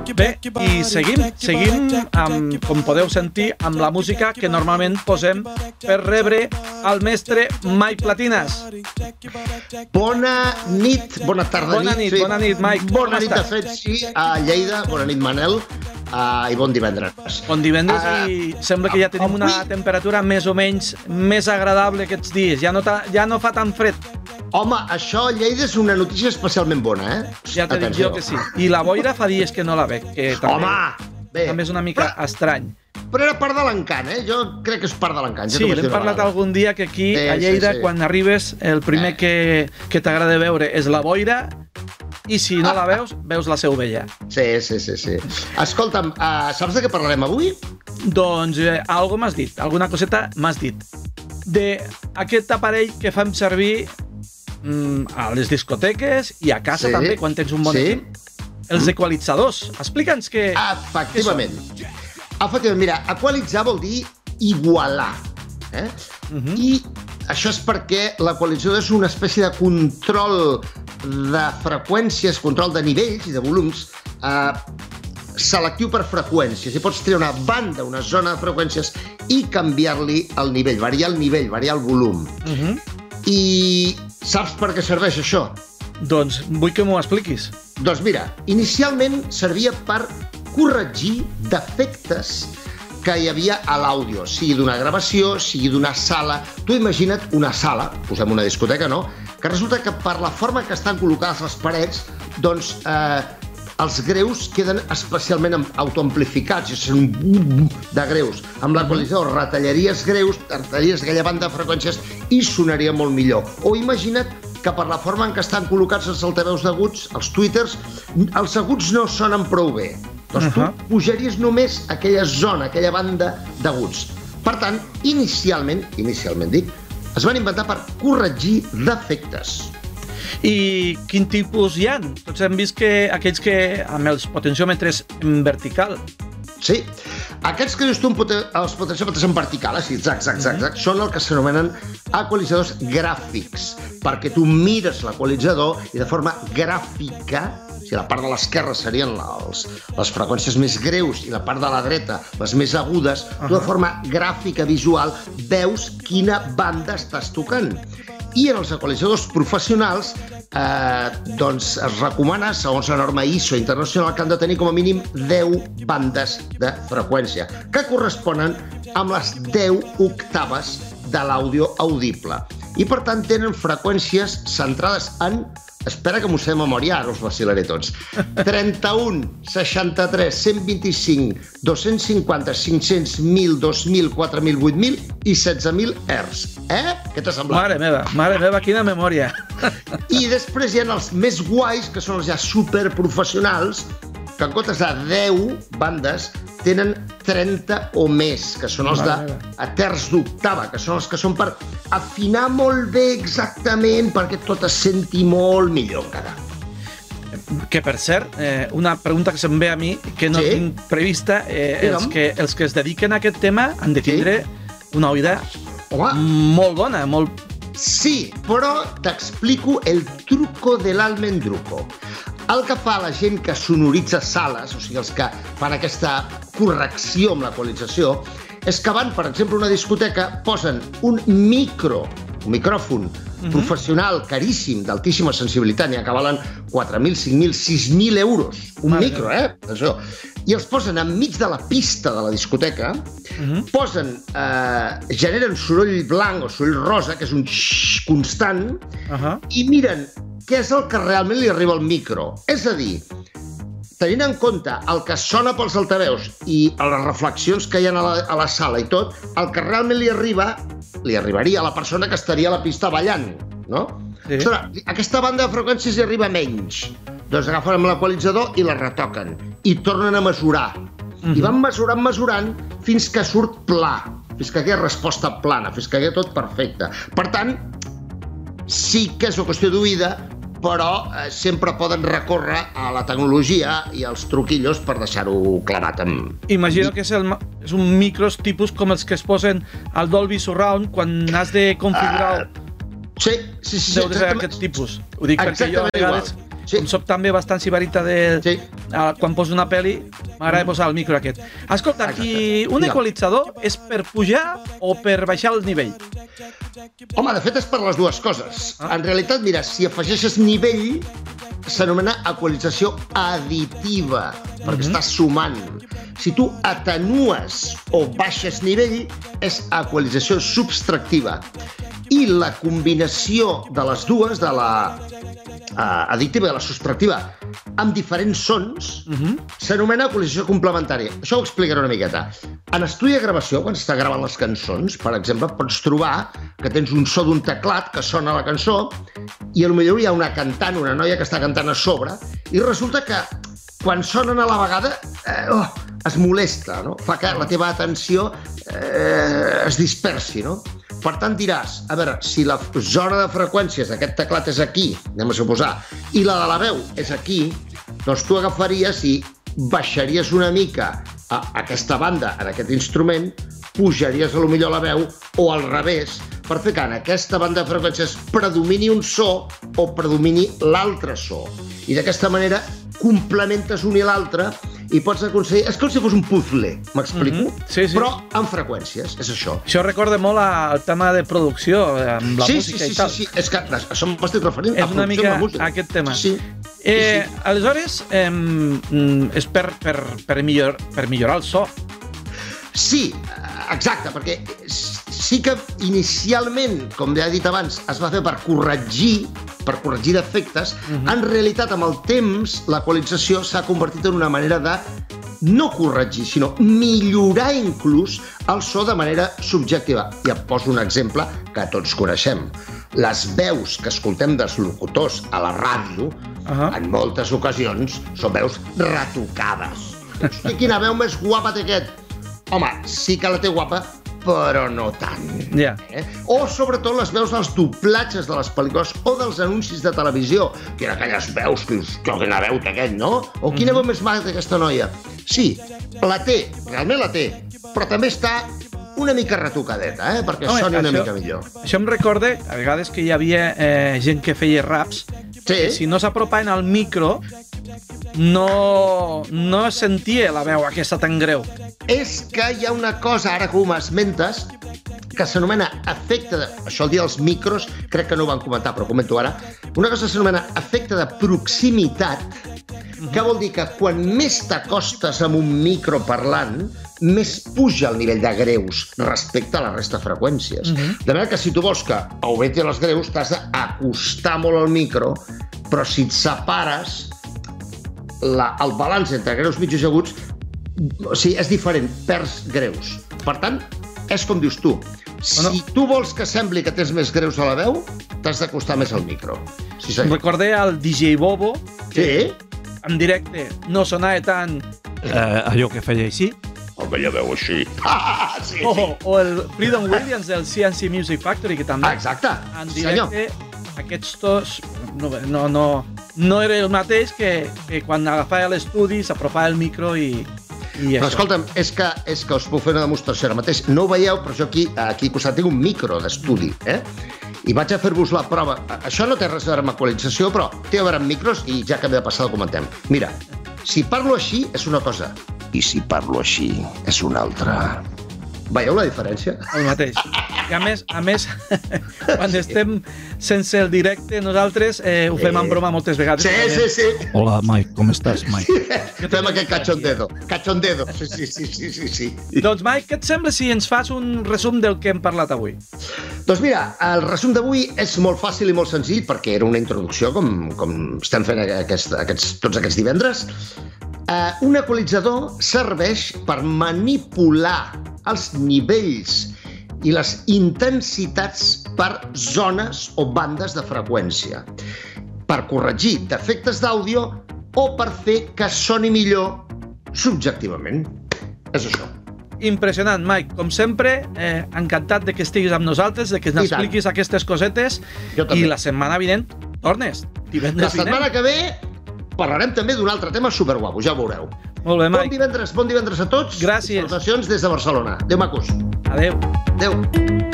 Bé, i seguim, seguim, amb, com podeu sentir, amb la música que normalment posem per rebre el mestre Mike Platinas. Bona nit, bona tarda Bona nit, bona nit, Mike. Bona nit, de fet, sí, a Lleida. Bona nit, Manel. Uh, I bon divendres. Bon divendres Ah, i sembla que ja tenim una avui- temperatura més o menys més agradable aquests dies. Ja no, ta, ja no fa tan fred, Home, això a Lleida és una notícia especialment bona, eh? ja t'he dit jo que sí. I la boira fa dies que no la veig, que també, Home! Bé, també és una mica estrany. però era part de l'encant, eh? Jo crec que és part de l'encant. Sí, l'hem parlat vegada. algun dia que aquí Sí, a sí, Lleida, sí. quan arribes, el primer Eh. que, que t'agrada veure és la boira i si no la veus, veus la seu vella. Sí, sí, sí, sí. Escolta'm, uh, saps de què parlarem avui? Doncs eh, algo m'has dit, alguna coseta m'has dit. De aquest aparell que fem servir mm, a les discoteques i a casa Sí. també, quan tens un bon Sí. equip. Els equalitzadors. Explica'ns què... Efectivament. Efectivament, mira, equalitzar vol dir igualar. Eh? Mhm. I això és perquè l'equalitzador és una espècie de control de freqüències, control de nivells i de volums eh, selectiu per freqüències. I pots triar una banda, una zona de freqüències i canviar-li el nivell, variar el nivell, variar el volum. Uh -huh. I saps per què serveix això? Doncs vull que m'ho expliquis. Doncs mira, inicialment servia per corregir defectes que hi havia a l'àudio, sigui d'una gravació, sigui d'una sala. Tu imagina't una sala, posem una discoteca, no?, que resulta que per la forma que estan col·locades les parets, doncs eh, els greus queden especialment am- autoamplificats, és un bum de greus. Amb l'equalitzador retallaries greus, retallaries aquella banda de freqüències i sonaria molt millor. O imagina't que per la forma en què estan col·locats els altaveus d'aguts, els twitters, els aguts no sonen prou bé. Doncs uh Ahà. tu pujaries només aquella zona, aquella banda d'aguts. Per tant, inicialment, inicialment dic, es van inventar per corregir defectes. I quin tipus hi ha? Tots hem vist que aquells que amb els potenciòmetres en vertical. Sí. Aquests que dius tu, els potenciòmetres en vertical, eh? sí, exact, exact, exact, exact, són el que s'anomenen equalitzadors gràfics, perquè tu mires l'equalitzador i de forma gràfica, si la part de l'esquerra serien les, les freqüències més greus i la part de la dreta les més agudes, tu de forma gràfica, visual, veus quina banda estàs tocant. I en els equalitzadors professionals eh, doncs es recomana, segons la norma ISO internacional, que han de tenir com a mínim 10 bandes de freqüència, que corresponen amb les 10 octaves de l'àudio audible. I, per tant, tenen freqüències centrades en Espera que m'ho sé de memòria, ara us vacilaré tots. 31, 63, 125, 250, 500, 1.000, 2.000, 4.000, 8.000 i 16.000 Hz. Eh? Què t'ha semblat? Mare meva, mare meva, quina memòria. I després hi ha els més guais, que són els ja superprofessionals, que en comptes de 10 bandes tenen 30 o més, que són els de a terç d'octava, que són els que són per afinar molt bé exactament perquè tot es senti molt millor encara. Que, per cert, eh, una pregunta que se'm ve a mi, que no Sí? tinc prevista, eh, els, que, els que es dediquen a aquest tema han de Sí. tindre una oïda Home, molt bona, molt... Sí, però t'explico el truco de l'almendruco. El que fa la gent que sonoritza sales, o sigui, els que fan aquesta correcció amb l'equalització, és que van, per exemple, a una discoteca, posen un micro, un micròfon professional caríssim, d'altíssima sensibilitat, n'hi ha que valen 4.000, 5.000, 6.000 euros. Un Mare micro, eh? Això. I els posen enmig de la pista de la discoteca, Mhm. posen, eh, generen soroll blanc o soroll rosa, que és un xxxt constant, Uh -huh. i miren què és el que realment li arriba al micro. És a dir, tenint en compte el que sona pels altaveus i les reflexions que hi ha a la, a la sala i tot, el que realment li arriba, li arribaria a la persona que estaria a la pista ballant, no? Sí. Ostres, aquesta banda de freqüències hi arriba menys. Doncs agafen amb l'equalitzador i la retoquen. I tornen a mesurar. I van mesurant, mesurant, fins que surt pla. Fins que hi ha resposta plana, fins que hi ha tot perfecte. Per tant, sí que és una qüestió d'oïda, però eh, sempre poden recórrer a la tecnologia i als truquillos per deixar-ho clavat amb... Imagino que és, el, és un micros tipus com els que es posen al Dolby Surround quan has de configurar... Sí, sí, sí. Deu de ser aquest tipus. Ho dic perquè jo a vegades, Sí. com soc també bastant sibarita de... Sí. quan poso una pel·li, m'agrada posar el micro aquest. Escolta, i un equalitzador és per pujar o per baixar el nivell? Home, de fet és per les dues coses. Ah. En realitat, mira, si afegeixes nivell, s'anomena equalització additiva, perquè Mhm. estàs sumant. Si tu atenues o baixes nivell, és equalització subtractiva. I la combinació de les dues, de la uh, additiva i de la subtractiva, amb diferents sons, Uh -huh. s'anomena equalització complementària. Això ho explicaré una miqueta. En estudi de gravació, quan s'està gravant les cançons, per exemple, pots trobar que tens un so d'un teclat que sona la cançó i potser hi ha una cantant, una noia que està cantant a sobre i resulta que quan sonen a la vegada eh, oh, es molesta, no? Fa que la teva atenció eh, es dispersi, no? Per tant, diràs, a veure, si la zona de freqüències d'aquest teclat és aquí, anem a suposar, i la de la veu és aquí, doncs tu agafaries i baixaries una mica a aquesta banda, en aquest instrument, pujaries a lo millor la veu o al revés, per fer que en aquesta banda de freqüències predomini un so o predomini l'altre so. I d'aquesta manera complementes un i l'altre i pots aconseguir... És com si fos un puzzle, m'explico? Mhm. Sí, sí. Però amb freqüències, és això. Això recorda molt al tema de producció, eh, amb la sí, música sí, sí, i tal. sí, sí, és que a això m'estic referint, És a una mica música. aquest tema. Sí, sí. Eh, sí, sí. Aleshores, eh, mm, és per, per, per, millor, per millorar el so. Sí, exacte, perquè sí que inicialment, com ja he dit abans, es va fer per corregir per corregir defectes, Mhm. en realitat amb el temps l'equalització s'ha convertit en una manera de no corregir, sinó millorar inclús el so de manera subjectiva. I et poso un exemple que tots coneixem. Les veus que escoltem dels locutors a la ràdio, Ahà. en moltes ocasions, són veus retocades. Hosti, quina veu més guapa té aquest! Home, sí que la té guapa, però no tant. Ja. Eh? O sobretot les veus dels doblatges de les pel·lícules o dels anuncis de televisió, que eren aquelles veus que dius, "Que quina veu té aquest, no? O quina veu més maca té aquesta noia. Sí, la té, realment la té, però també està una mica retocadeta, eh? perquè Home, soni una això- mica millor. Això em recorda, a vegades, que hi havia eh, gent que feia raps, Sí, si no s'apropaven al micro, no, no sentia la veu aquesta tan greu. És que hi ha una cosa, ara que ho m'esmentes, que s'anomena efecte de... Això el dia dels micros, crec que no ho van comentar, però comento ara. Una cosa s'anomena efecte de proximitat, que vol dir que quan més t'acostes amb un micro parlant, més puja el nivell de greus respecte a la resta de freqüències. Mhm. De manera que si tu vols que augmenti les greus, t'has d'acostar molt al micro, però si et separes, la, el balanç entre greus mitjos i aguts o sigui, és diferent, perds greus. Per tant, és com dius tu. Si Bueno. tu vols que sembli que tens més greus a la veu, t'has d'acostar més al micro. Sí, senyor. recordé al DJ Bobo, Sí? en directe no sonava tant eh, allò que feia així, Aquella veu així. Ah, sí, sí. o, o el Freedom Williams del CNC Music Factory, que també Ah, exacte. en Sí, senyor. directe aquests tos no, no, no, no era el mateix que, que quan agafava l'estudi, s'apropava el micro i, i Però això. escolta'm, és que, és que us puc fer una demostració ara mateix. No ho veieu, però jo aquí, aquí costat tinc un micro d'estudi, eh? I vaig a fer-vos la prova. Això no té res a veure amb equalització, però té a veure amb micros i ja que ve de passar ho comentem. Mira, si parlo així és una cosa, i si parlo així és una altra. Veieu la diferència? el mateix. I a més, a més quan estem sense el directe, nosaltres eh, ho fem en broma moltes vegades. Sí, sí, sí. Hola, Mike, com estàs, Mike? Fem aquest cachondedo. Cachondedo. Sí, sí, sí, sí, sí, sí. doncs, Mike, què et sembla si ens fas un resum del que hem parlat avui? Doncs mira, el resum d'avui és molt fàcil i molt senzill perquè era una introducció, com, com estem fent aquest, aquests, tots aquests divendres. Uh, un equalitzador serveix per manipular els nivells i les intensitats per zones o bandes de freqüència, per corregir defectes d'àudio o per fer que soni millor subjectivament. És això. Impressionant, Mike. Com sempre, eh, encantat de que estiguis amb nosaltres, de que ens expliquis aquestes cosetes. I la setmana vinent tornes. La Divendres setmana vinent. que ve parlarem també d'un altre tema superguapo, ja ho veureu. Molt bé, Bon Mike. divendres, bon divendres a tots. Gràcies. Salutacions des de Barcelona. Adéu, macos. Adéu. Adéu.